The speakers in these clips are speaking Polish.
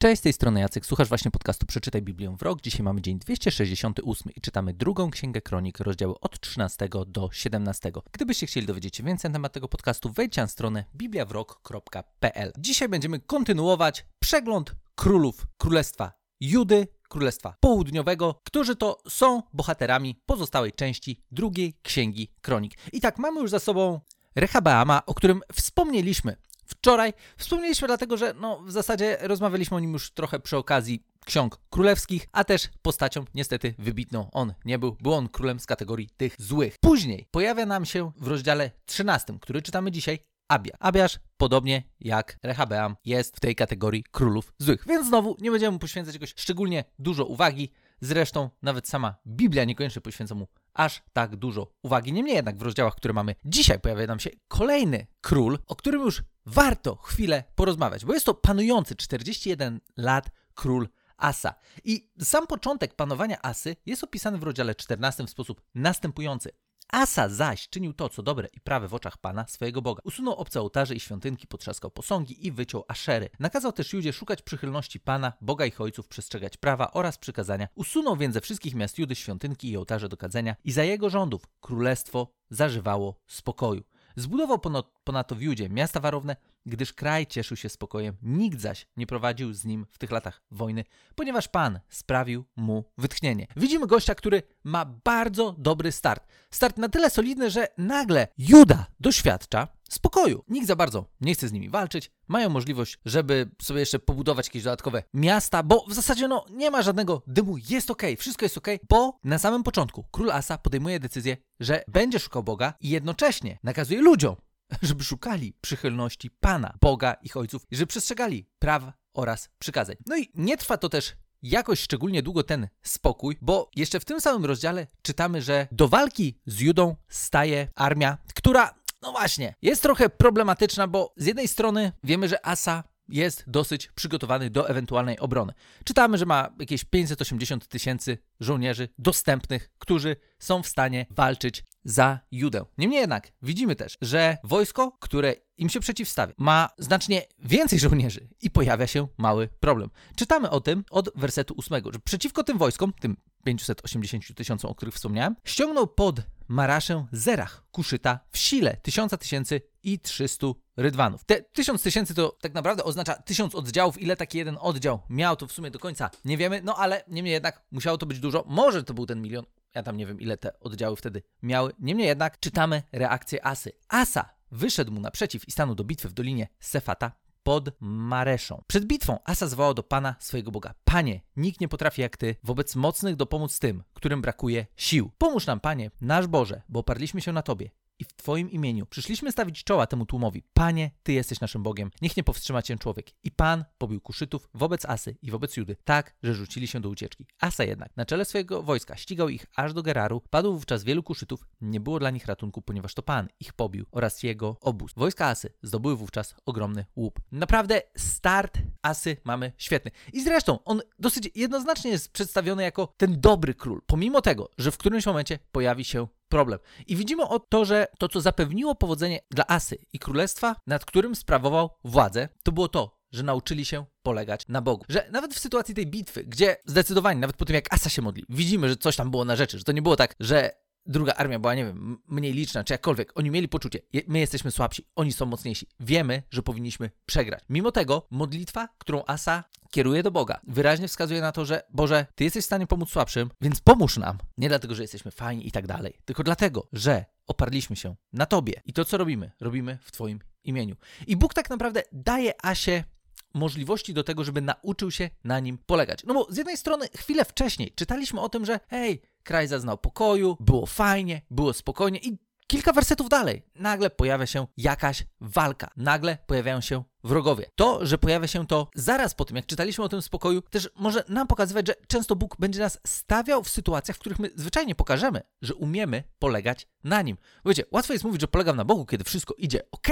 Cześć, z tej strony Jacek, słuchasz właśnie podcastu Przeczytaj Biblię w rok. Dzisiaj mamy dzień 268 i czytamy drugą Księgę Kronik, rozdziały od 13 do 17. Gdybyście chcieli dowiedzieć się więcej na temat tego podcastu, wejdźcie na stronę bibliawrok.pl. Dzisiaj będziemy kontynuować przegląd królów Królestwa Judy, Królestwa Południowego, którzy to są bohaterami pozostałej części drugiej Księgi Kronik. I tak, mamy już za sobą Rehabeama, o którym wspomnieliśmy wczoraj. Wspomnieliśmy dlatego, że no, w zasadzie rozmawialiśmy o nim już trochę przy okazji ksiąg królewskich, a też postacią niestety wybitną on nie był. Był on królem z kategorii tych złych. Później pojawia nam się w rozdziale 13, który czytamy dzisiaj, Abia. Abiasz, podobnie jak Rehabeam, jest w tej kategorii królów złych. Więc znowu nie będziemy poświęcać jakoś szczególnie dużo uwagi. Zresztą nawet sama Biblia niekoniecznie poświęca mu aż tak dużo uwagi. Niemniej jednak w rozdziałach, które mamy dzisiaj, pojawia nam się kolejny król, o którym już warto chwilę porozmawiać, bo jest to panujący 41 lat król Asa. I sam początek panowania Asy jest opisany w rozdziale 14 w sposób następujący. Asa zaś czynił to, co dobre i prawe w oczach Pana, swojego Boga. Usunął obce ołtarze i świątynki, potrzaskał posągi i wyciął aszery. Nakazał też Judzie szukać przychylności Pana, Boga ich ojców, przestrzegać prawa oraz przykazania. Usunął więc ze wszystkich miast Judy świątynki i ołtarze do kadzenia i za jego rządów królestwo zażywało spokoju. Zbudował ponadto w Judzie miasta warowne, gdyż kraj cieszył się spokojem, nikt zaś nie prowadził z nim w tych latach wojny, ponieważ Pan sprawił mu wytchnienie. Widzimy gościa, który ma bardzo dobry start. Start na tyle solidny, że nagle Juda doświadcza spokoju. Nikt za bardzo nie chce z nimi walczyć. Mają możliwość, żeby sobie jeszcze pobudować jakieś dodatkowe miasta, bo w zasadzie no nie ma żadnego dymu, jest ok, wszystko jest ok, bo na samym początku król Asa podejmuje decyzję, że będzie szukał Boga i jednocześnie nakazuje ludziom, żeby szukali przychylności Pana, Boga, ich ojców, żeby przestrzegali praw oraz przykazań. No i nie trwa to też jakoś szczególnie długo ten spokój, bo jeszcze w tym samym rozdziale czytamy, że do walki z Judą staje armia, która, no właśnie, jest trochę problematyczna, bo z jednej strony wiemy, że Asa jest dosyć przygotowany do ewentualnej obrony. Czytamy, że ma jakieś 580 tysięcy żołnierzy dostępnych, którzy są w stanie walczyć za Judę. Niemniej jednak widzimy też, że wojsko, które im się przeciwstawia, ma znacznie więcej żołnierzy i pojawia się mały problem. Czytamy o tym od wersetu 8, że przeciwko tym wojskom, tym 580 tysiącom, o których wspomniałem, ściągnął pod Maraszę Zerach, Kuszyta w sile tysiąca tysięcy i 300 rydwanów. Te tysiąc tysięcy to tak naprawdę oznacza tysiąc oddziałów. Ile taki jeden oddział miał, to w sumie do końca nie wiemy, no ale niemniej jednak musiało to być dużo. Może to był ten milion. Ja tam nie wiem, ile te oddziały wtedy miały. Niemniej jednak czytamy reakcję Asy. Asa wyszedł mu naprzeciw i stanął do bitwy w dolinie Sefata pod Mareszą. Przed bitwą Asa zwołał do Pana swojego Boga. Panie, nikt nie potrafi jak Ty wobec mocnych dopomóc tym, którym brakuje sił. Pomóż nam, Panie, nasz Boże, bo oparliśmy się na Tobie i w Twoim imieniu przyszliśmy stawić czoła temu tłumowi. Panie, Ty jesteś naszym Bogiem, niech nie powstrzyma Cię człowiek. I Pan pobił kuszytów wobec Asy i wobec Judy, tak, że rzucili się do ucieczki. Asa jednak na czele swojego wojska ścigał ich aż do Geraru, padł wówczas wielu kuszytów, nie było dla nich ratunku, ponieważ to Pan ich pobił oraz jego obóz. Wojska Asy zdobyły wówczas ogromny łup. Naprawdę start Asy mamy świetny. I zresztą on dosyć jednoznacznie jest przedstawiony jako ten dobry król, pomimo tego, że w którymś momencie pojawi się problem. I widzimy o to, że to, co zapewniło powodzenie dla Asy i królestwa, nad którym sprawował władzę, to było to, że nauczyli się polegać na Bogu. Że nawet w sytuacji tej bitwy, gdzie zdecydowanie, nawet po tym jak Asa się modli, widzimy, że coś tam było na rzeczy, że to nie było tak, że druga armia była, nie wiem, mniej liczna, czy jakkolwiek. Oni mieli poczucie, my jesteśmy słabsi, oni są mocniejsi. Wiemy, że powinniśmy przegrać. Mimo tego modlitwa, którą Asa kieruje do Boga, wyraźnie wskazuje na to, że Boże, Ty jesteś w stanie pomóc słabszym, więc pomóż nam. Nie dlatego, że jesteśmy fajni i tak dalej, tylko dlatego, że oparliśmy się na Tobie. I to, co robimy, robimy w Twoim imieniu. I Bóg tak naprawdę daje Asie możliwości do tego, żeby nauczył się na nim polegać. No bo z jednej strony chwilę wcześniej czytaliśmy o tym, że hej, kraj zaznał pokoju, było fajnie, było spokojnie i kilka wersetów dalej nagle pojawia się jakaś walka, nagle pojawiają się wrogowie. To, że pojawia się to zaraz po tym, jak czytaliśmy o tym spokoju, też może nam pokazywać, że często Bóg będzie nas stawiał w sytuacjach, w których my zwyczajnie pokażemy, że umiemy polegać na Nim. Wiecie, łatwo jest mówić, że polegam na Bogu, kiedy wszystko idzie ok,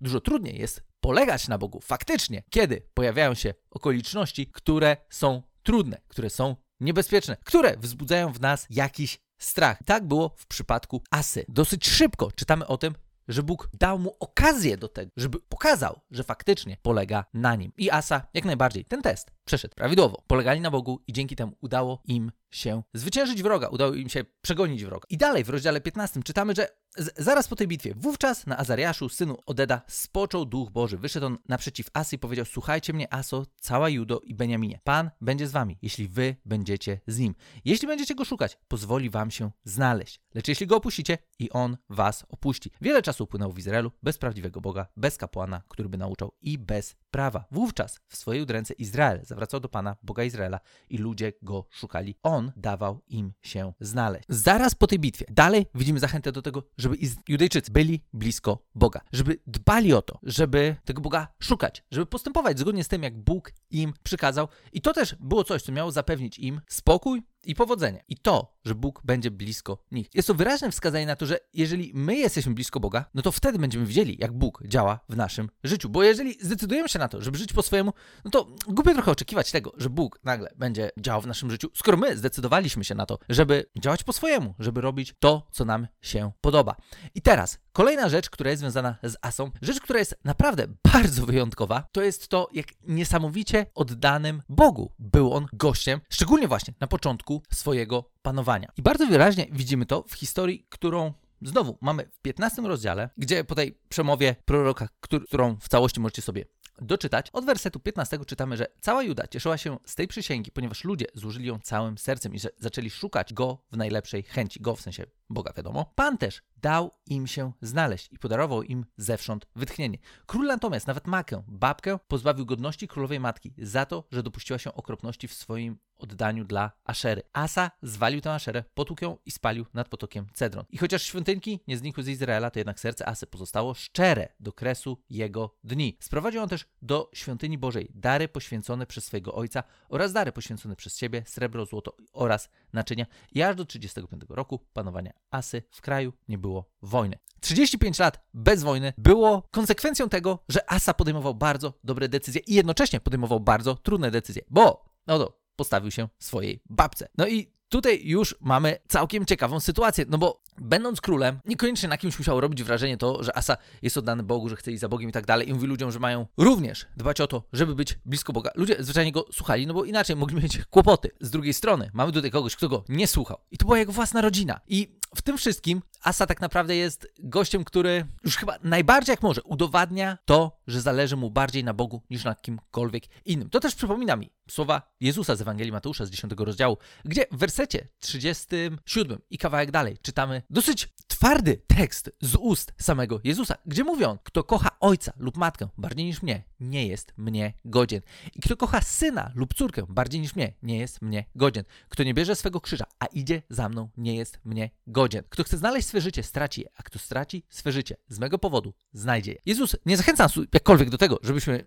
dużo trudniej jest polegać na Bogu faktycznie, kiedy pojawiają się okoliczności, które są trudne, które są niebezpieczne, które wzbudzają w nas jakiś strach. Tak było w przypadku Asy. Dosyć szybko czytamy o tym, że Bóg dał mu okazję do tego, żeby pokazał, że faktycznie polega na nim. I Asa jak najbardziej ten test przeszedł prawidłowo. Polegali na Bogu i dzięki temu udało im się zwyciężyć wroga, udało im się przegonić wroga. I dalej w rozdziale 15 czytamy, że zaraz po tej bitwie, wówczas na Azariaszu, synu Odeda, spoczął Duch Boży. Wyszedł on naprzeciw Asy i powiedział, słuchajcie mnie Aso, cała Judo i Beniaminie. Pan będzie z wami, jeśli wy będziecie z nim. Jeśli będziecie go szukać, pozwoli wam się znaleźć. Lecz jeśli go opuścicie, i on was opuści. Wiele czasu upłynęło w Izraelu bez prawdziwego Boga, bez kapłana, który by nauczał i bez prawa. Wówczas w swojej udręce Izrael zawracał do Pana, Boga Izraela i ludzie go szukali. On dawał im się znaleźć. Zaraz po tej bitwie dalej widzimy zachętę do tego, żeby Judejczycy byli blisko Boga, żeby dbali o to, żeby tego Boga szukać, żeby postępować zgodnie z tym, jak Bóg im przykazał. I to też było coś, co miało zapewnić im spokój, i powodzenie. I to, że Bóg będzie blisko nich. Jest to wyraźne wskazanie na to, że jeżeli my jesteśmy blisko Boga, no to wtedy będziemy wiedzieli, jak Bóg działa w naszym życiu. Bo jeżeli zdecydujemy się na to, żeby żyć po swojemu, no to głupio trochę oczekiwać tego, że Bóg nagle będzie działał w naszym życiu, skoro my zdecydowaliśmy się na to, żeby działać po swojemu, żeby robić to, co nam się podoba. I teraz kolejna rzecz, która jest związana z Asą, rzecz, która jest naprawdę bardzo wyjątkowa, to jest to, jak niesamowicie oddanym Bogu był on gościem, szczególnie właśnie na początku swojego panowania. I bardzo wyraźnie widzimy to w historii, którą znowu mamy w 15 rozdziale, gdzie po tej przemowie proroka, którą w całości możecie sobie doczytać. Od wersetu 15 czytamy, że cała Juda cieszyła się z tej przysięgi, ponieważ ludzie złożyli ją całym sercem i zaczęli szukać go w najlepszej chęci. Go w sensie Boga, wiadomo. Pan też dał im się znaleźć i podarował im zewsząd wytchnienie. Król natomiast nawet Makę, babkę, pozbawił godności królowej matki za to, że dopuściła się okropności w swoim oddaniu dla Aszery. Asa zwalił tę Aszerę, potłukł i spalił nad potokiem Cedron. I chociaż świątynki nie znikły z Izraela, to jednak serce Asy pozostało szczere do kresu jego dni. Sprowadził on też do świątyni Bożej dary poświęcone przez swojego ojca oraz dary poświęcone przez siebie, srebro, złoto oraz naczynia. I aż do 35 roku panowania Asy w kraju nie było wojny. 35 lat bez wojny było konsekwencją tego, że Asa podejmował bardzo dobre decyzje i jednocześnie podejmował bardzo trudne decyzje, bo no to postawił się swojej babce. No i tutaj już mamy całkiem ciekawą sytuację, no bo będąc królem, niekoniecznie na kimś musiało robić wrażenie to, że Asa jest oddany Bogu, że chce iść za Bogiem i tak dalej i mówi ludziom, że mają również dbać o to, żeby być blisko Boga. Ludzie zwyczajnie go słuchali, no bo inaczej mogli mieć kłopoty. Z drugiej strony mamy tutaj kogoś, kto go nie słuchał i to była jego własna rodzina. I w tym wszystkim Asa tak naprawdę jest gościem, który już chyba najbardziej jak może udowadnia to, że zależy mu bardziej na Bogu niż na kimkolwiek innym. To też przypomina mi słowa Jezusa z Ewangelii Mateusza z 10 rozdziału, gdzie w wersecie 37 i kawałek dalej czytamy dosyć twardy tekst z ust samego Jezusa, gdzie mówi on, kto kocha ojca lub matkę bardziej niż mnie, nie jest mnie godzien. I kto kocha syna lub córkę bardziej niż mnie, nie jest mnie godzien. Kto nie bierze swego krzyża, a idzie za mną, nie jest mnie godzien. Kto chce znaleźć swe życie, straci je, a kto straci swe życie z mego powodu, znajdzie je. Jezus nie zachęca nas jakkolwiek do tego, żebyśmy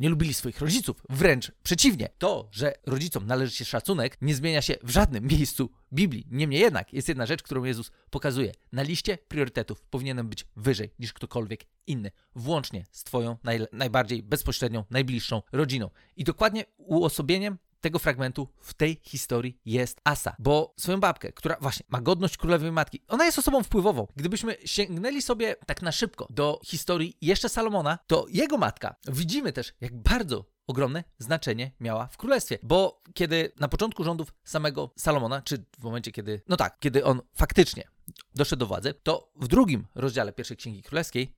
nie lubili swoich rodziców. Wręcz przeciwnie. To, że rodzicom należy się szacunek, nie zmienia się w żadnym miejscu Biblii. Niemniej jednak jest jedna rzecz, którą Jezus pokazuje. Na liście priorytetów powinienem być wyżej niż ktokolwiek inny, włącznie z Twoją naj, najbardziej bezpośrednią, najbliższą rodziną. I dokładnie uosobieniem tego fragmentu w tej historii jest Asa, bo swoją babkę, która właśnie ma godność królowej matki, ona jest osobą wpływową. Gdybyśmy sięgnęli sobie tak na szybko do historii jeszcze Salomona, to jego matka widzimy też, jak bardzo ogromne znaczenie miała w królestwie, bo kiedy na początku rządów samego Salomona, czy w momencie kiedy, no tak, kiedy on faktycznie doszedł do władzy, to w drugim rozdziale pierwszej księgi królewskiej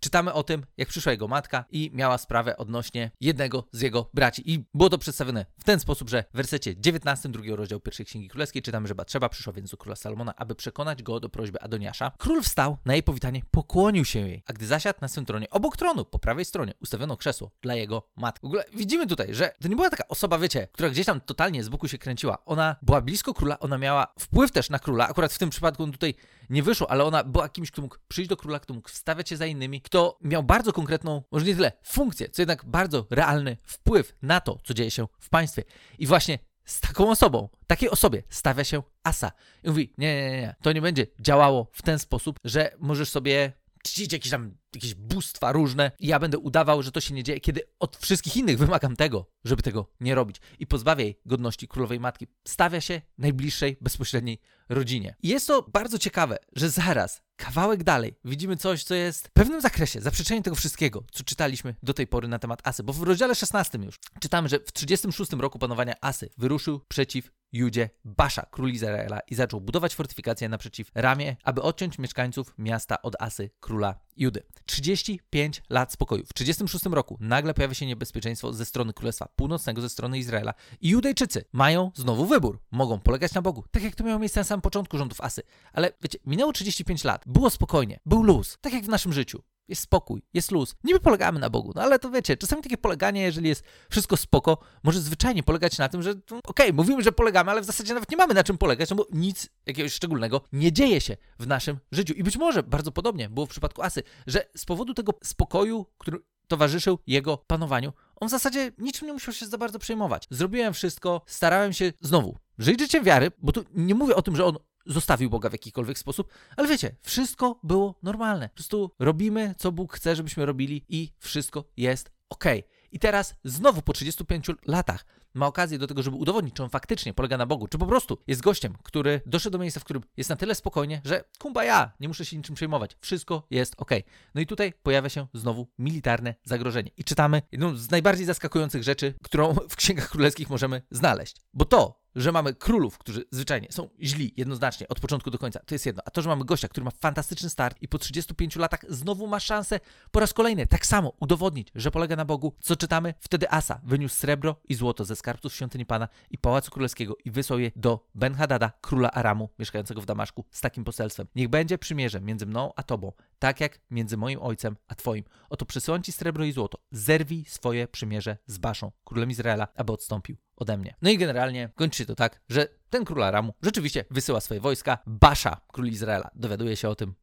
czytamy o tym, jak przyszła jego matka i miała sprawę odnośnie jednego z jego braci. I było to przedstawione w ten sposób, że w wersecie 19 drugiego rozdziału pierwszej księgi królewskiej czytamy, że Batrzeba przyszła więc do króla Salomona, aby przekonać go do prośby Adoniasza. Król wstał na jej powitanie, pokłonił się jej, a gdy zasiadł na swym tronie, obok tronu, po prawej stronie, ustawiono krzesło dla jego matki. W ogóle widzimy tutaj, że to nie była taka osoba, wiecie, która gdzieś tam totalnie z boku się kręciła. Ona była blisko króla, ona miała wpływ też na króla. Akurat w tym przypadku on tutaj nie wyszło, ale ona była kimś, kto mógł przyjść do króla, kto mógł wstawiać się za innymi, kto miał bardzo konkretną, może nie tyle funkcję, co jednak bardzo realny wpływ na to, co dzieje się w państwie. I właśnie z taką osobą, takiej osobie stawia się Asa. I mówi, nie, nie, nie, to nie będzie działało w ten sposób, że możesz sobie czcić jakieś tam jakieś bóstwa różne i ja będę udawał, że to się nie dzieje, kiedy od wszystkich innych wymagam tego, żeby tego nie robić i pozbawia jej godności królowej matki. Stawia się najbliższej, bezpośredniej rodzinie. I jest to bardzo ciekawe, że zaraz, kawałek dalej, widzimy coś, co jest w pewnym zakresie zaprzeczeniem tego wszystkiego, co czytaliśmy do tej pory na temat Asy. Bo w rozdziale 16 już czytamy, że w 36 roku panowania Asy wyruszył przeciw Judzie Basza, król Izraela, i zaczął budować fortyfikacje naprzeciw Ramie, aby odciąć mieszkańców miasta od Asy, króla Judy. 35 lat spokoju. W 36 roku nagle pojawia się niebezpieczeństwo ze strony Królestwa Północnego, ze strony Izraela i Judejczycy mają znowu wybór. Mogą polegać na Bogu, tak jak to miało miejsce na samym początku rządów Asy. Ale wiecie, minęło 35 lat, było spokojnie, był luz, tak jak w naszym życiu. Jest spokój, jest luz. Niby polegamy na Bogu, no ale to wiecie, czasami takie poleganie, jeżeli jest wszystko spoko, może zwyczajnie polegać na tym, że no, okej, okay, mówimy, że polegamy, ale w zasadzie nawet nie mamy na czym polegać, no bo nic jakiegoś szczególnego nie dzieje się w naszym życiu. I być może bardzo podobnie było w przypadku Asy, że z powodu tego spokoju, który towarzyszył jego panowaniu, on w zasadzie niczym nie musiał się za bardzo przejmować. Zrobiłem wszystko, starałem się znowu żyć życiem wiary, bo tu nie mówię o tym, że on zostawił Boga w jakikolwiek sposób, ale wiecie, wszystko było normalne. Po prostu robimy, co Bóg chce, żebyśmy robili i wszystko jest ok. I teraz znowu po 35 latach ma okazję do tego, żeby udowodnić, czy on faktycznie polega na Bogu, czy po prostu jest gościem, który doszedł do miejsca, w którym jest na tyle spokojnie, że kumba ja, nie muszę się niczym przejmować, wszystko jest ok. No i tutaj pojawia się znowu militarne zagrożenie. I czytamy jedną z najbardziej zaskakujących rzeczy, którą w księgach królewskich możemy znaleźć. Bo to, że mamy królów, którzy zwyczajnie są źli jednoznacznie od początku do końca, to jest jedno. A to, że mamy gościa, który ma fantastyczny start i po 35 latach znowu ma szansę po raz kolejny tak samo udowodnić, że polega na Bogu, co czytamy? Wtedy Asa wyniósł srebro i złoto ze skarbców świątyni Pana i Pałacu Królewskiego i wysłał je do Ben-Hadada, króla Aramu, mieszkającego w Damaszku, z takim poselstwem. Niech będzie przymierze między mną a Tobą, tak jak między moim ojcem a Twoim. Oto przysyłam Ci srebro i złoto. Zerwij swoje przymierze z Baszą, królem Izraela, aby odstąpił ode mnie. No i generalnie kończy się to tak, że ten król Aramu rzeczywiście wysyła swoje wojska. Basza, król Izraela, dowiaduje się o tym,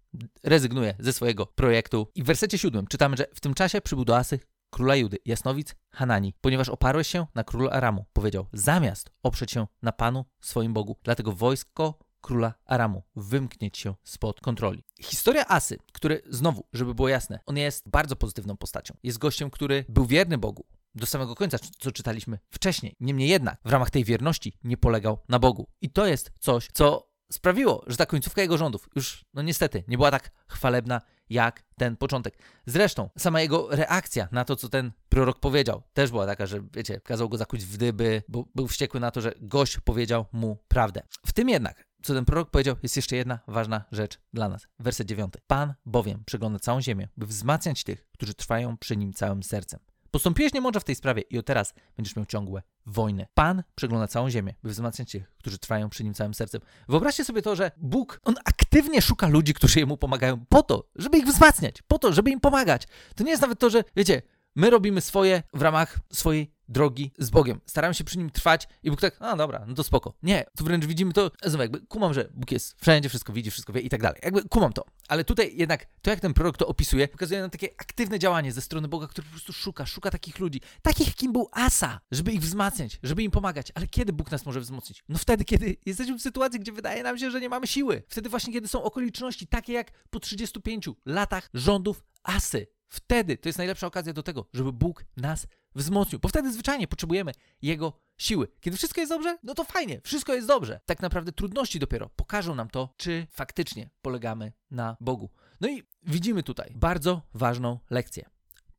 rezygnuje ze swojego projektu. I w wersecie siódmym czytamy, że w tym czasie przybył do Asy króla Judy, jasnowic Hanani, ponieważ oparłeś się na królu Aramu. Powiedział, zamiast oprzeć się na Panu, swoim Bogu. Dlatego wojsko króla Aramu wymknieć się spod kontroli. Historia Asy, który znowu, żeby było jasne, on jest bardzo pozytywną postacią. Jest gościem, który był wierny Bogu, do samego końca, co czytaliśmy wcześniej. Niemniej jednak w ramach tej wierności nie polegał na Bogu. I to jest coś, co sprawiło, że ta końcówka jego rządów już, no niestety, nie była tak chwalebna jak ten początek. Zresztą sama jego reakcja na to, co ten prorok powiedział, też była taka, że wiecie, kazał go zakuć w dyby, bo był wściekły na to, że gość powiedział mu prawdę. W tym jednak co ten prorok powiedział, jest jeszcze jedna ważna rzecz dla nas. Werset 9. Pan bowiem przegląda całą ziemię, by wzmacniać tych, którzy trwają przy nim całym sercem. Postąpiłeś niemądrze w tej sprawie i od teraz będziesz miał ciągłe wojny. Pan przegląda całą ziemię, by wzmacniać tych, którzy trwają przy nim całym sercem. Wyobraźcie sobie to, że Bóg, On aktywnie szuka ludzi, którzy Jemu pomagają po to, żeby ich wzmacniać, po to, żeby im pomagać. To nie jest nawet to, że, wiecie, my robimy swoje w ramach swojej drogi z Bogiem. Staramy się przy nim trwać i Bóg tak, a dobra, no to spoko. Nie, tu wręcz widzimy to, znowu jakby kumam, że Bóg jest wszędzie, wszystko widzi, wszystko wie i tak dalej. Jakby kumam to. Ale tutaj jednak to, jak ten prorok to opisuje, pokazuje nam takie aktywne działanie ze strony Boga, który po prostu szuka, szuka takich ludzi, takich jakim był Asa, żeby ich wzmacniać, żeby im pomagać. Ale kiedy Bóg nas może wzmocnić? No wtedy, kiedy jesteśmy w sytuacji, gdzie wydaje nam się, że nie mamy siły. Wtedy właśnie, kiedy są okoliczności takie jak po 35 latach rządów Asy. Wtedy to jest najlepsza okazja do tego, żeby Bóg nas wzmocnił, bo wtedy zwyczajnie potrzebujemy Jego siły. Kiedy wszystko jest dobrze, no to fajnie, wszystko jest dobrze. Tak naprawdę trudności dopiero pokażą nam to, czy faktycznie polegamy na Bogu. No i widzimy tutaj bardzo ważną lekcję.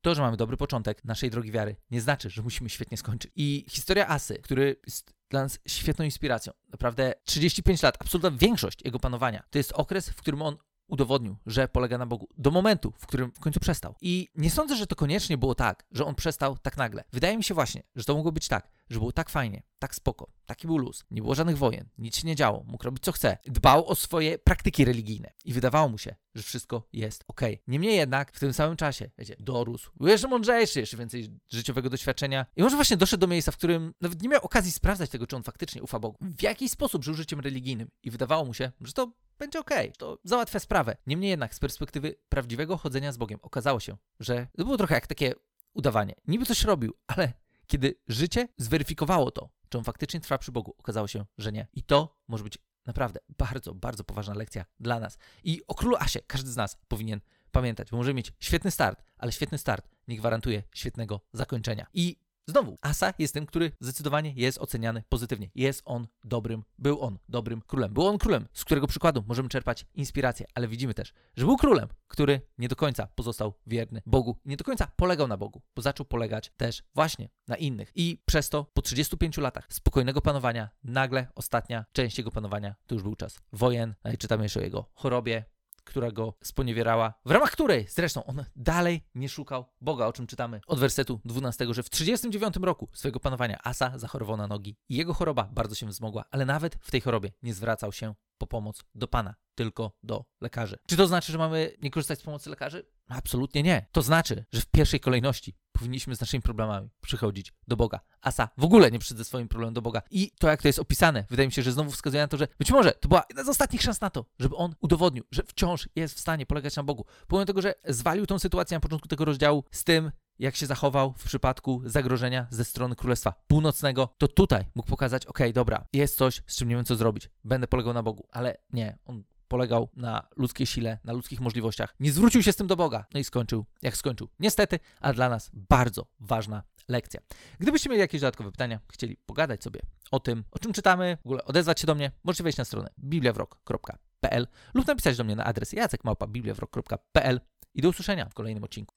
To, że mamy dobry początek naszej drogi wiary, nie znaczy, że musimy świetnie skończyć. I historia Asy, który jest dla nas świetną inspiracją. Naprawdę 35 lat, absolutna większość jego panowania, to jest okres, w którym on udowodnił, że polega na Bogu do momentu, w którym w końcu przestał. I nie sądzę, że to koniecznie było tak, że on przestał tak nagle. Wydaje mi się właśnie, że to mogło być tak, że było tak fajnie, tak spoko, taki był luz, nie było żadnych wojen, nic się nie działo, mógł robić co chce, dbał o swoje praktyki religijne i wydawało mu się, że wszystko jest ok. Niemniej jednak w tym samym czasie, wiecie, dorósł, był jeszcze mądrzejszy, jeszcze więcej życiowego doświadczenia i może właśnie doszedł do miejsca, w którym nawet nie miał okazji sprawdzać tego, czy on faktycznie ufa Bogu, w jaki sposób żył życiem religijnym i wydawało mu się, że to będzie ok, to załatwia sprawę. Niemniej jednak z perspektywy prawdziwego chodzenia z Bogiem okazało się, że to było trochę jak takie udawanie. Niby coś robił, ale kiedy życie zweryfikowało to, czy on faktycznie trwa przy Bogu, okazało się, że nie. I to może być naprawdę bardzo, bardzo poważna lekcja dla nas. I o królu Asie każdy z nas powinien pamiętać, bo możemy mieć świetny start, ale świetny start nie gwarantuje świetnego zakończenia. I Znowu, Asa jest tym, który zdecydowanie jest oceniany pozytywnie. Jest on dobrym, był on dobrym królem. Był on królem, z którego przykładu możemy czerpać inspirację, ale widzimy też, że był królem, który nie do końca pozostał wierny Bogu, nie do końca polegał na Bogu, bo zaczął polegać też właśnie na innych. I przez to po 35 latach spokojnego panowania, nagle ostatnia część jego panowania to już był czas wojen. No i czytamy jeszcze o jego chorobie, która go sponiewierała, w ramach której zresztą on dalej nie szukał Boga, o czym czytamy od wersetu 12, że w 39 roku swojego panowania Asa zachorował na nogi i jego choroba bardzo się wzmogła, ale nawet w tej chorobie nie zwracał się po pomoc do Pana, tylko do lekarzy. Czy to znaczy, że mamy nie korzystać z pomocy lekarzy? Absolutnie nie. To znaczy, że w pierwszej kolejności powinniśmy z naszymi problemami przychodzić do Boga. Asa w ogóle nie przyszedł ze swoim problemem do Boga. I to, jak to jest opisane, wydaje mi się, że znowu wskazuje na to, że być może to była jedna z ostatnich szans na to, żeby on udowodnił, że wciąż jest w stanie polegać na Bogu. Pomimo tego, że zwalił tą sytuację na początku tego rozdziału z tym, jak się zachował w przypadku zagrożenia ze strony Królestwa Północnego, to tutaj mógł pokazać, ok, dobra, jest coś, z czym nie wiem co zrobić, będę polegał na Bogu, ale nie, on polegał na ludzkiej sile, na ludzkich możliwościach. Nie zwrócił się z tym do Boga. No i skończył, jak skończył. Niestety, a dla nas bardzo ważna lekcja. Gdybyście mieli jakieś dodatkowe pytania, chcieli pogadać sobie o tym, o czym czytamy, w ogóle odezwać się do mnie, możecie wejść na stronę bibliawrok.pl lub napisać do mnie na adres jacekmałpa.bibliawrok.pl i do usłyszenia w kolejnym odcinku.